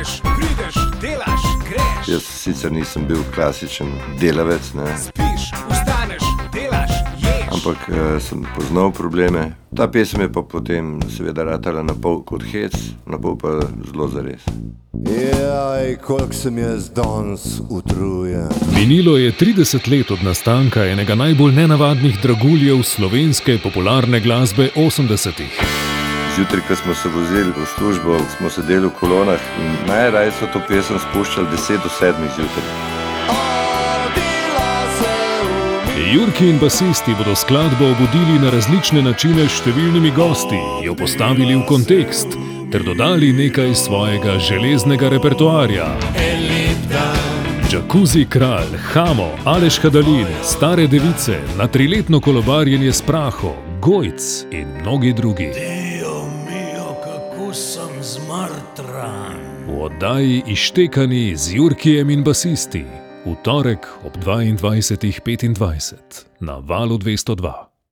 Vstaneš, prideš, delaš, greš. Jaz sicer nisem bil klasičen delavec, ne, Spiš, vstaneš, delaš, ješ. ampak eh, sem poznal probleme. Ta pesem je pa potem seveda ratala na pol kot hec, na pol pa zelo zares. Jaj, koliko sem jaz danes utrujen. Minilo je 30 let od nastanka enega najbolj nenavadnih draguljev slovenske popularne glasbe 80-ih. Zjutraj, ko smo se vozili v službo, smo sedeli v kolonah in najraje so to pesem spuščali 10 do 7 zjutraj. Jurki in basisti bodo skladbo obudili na različne načine s številnimi gosti, jo postavili v kontekst ter dodali nekaj svojega železnega repertoarja. Džakuzi kralj, Hamo, Aleš Hadalin, stare device, na triletno kolobarjenje s praho, Gojc in mnogi drugi. Kako sem zmrtran. V oddaji Ištekani z Jurkijem in basisti v torek ob 22.25 na valu 202.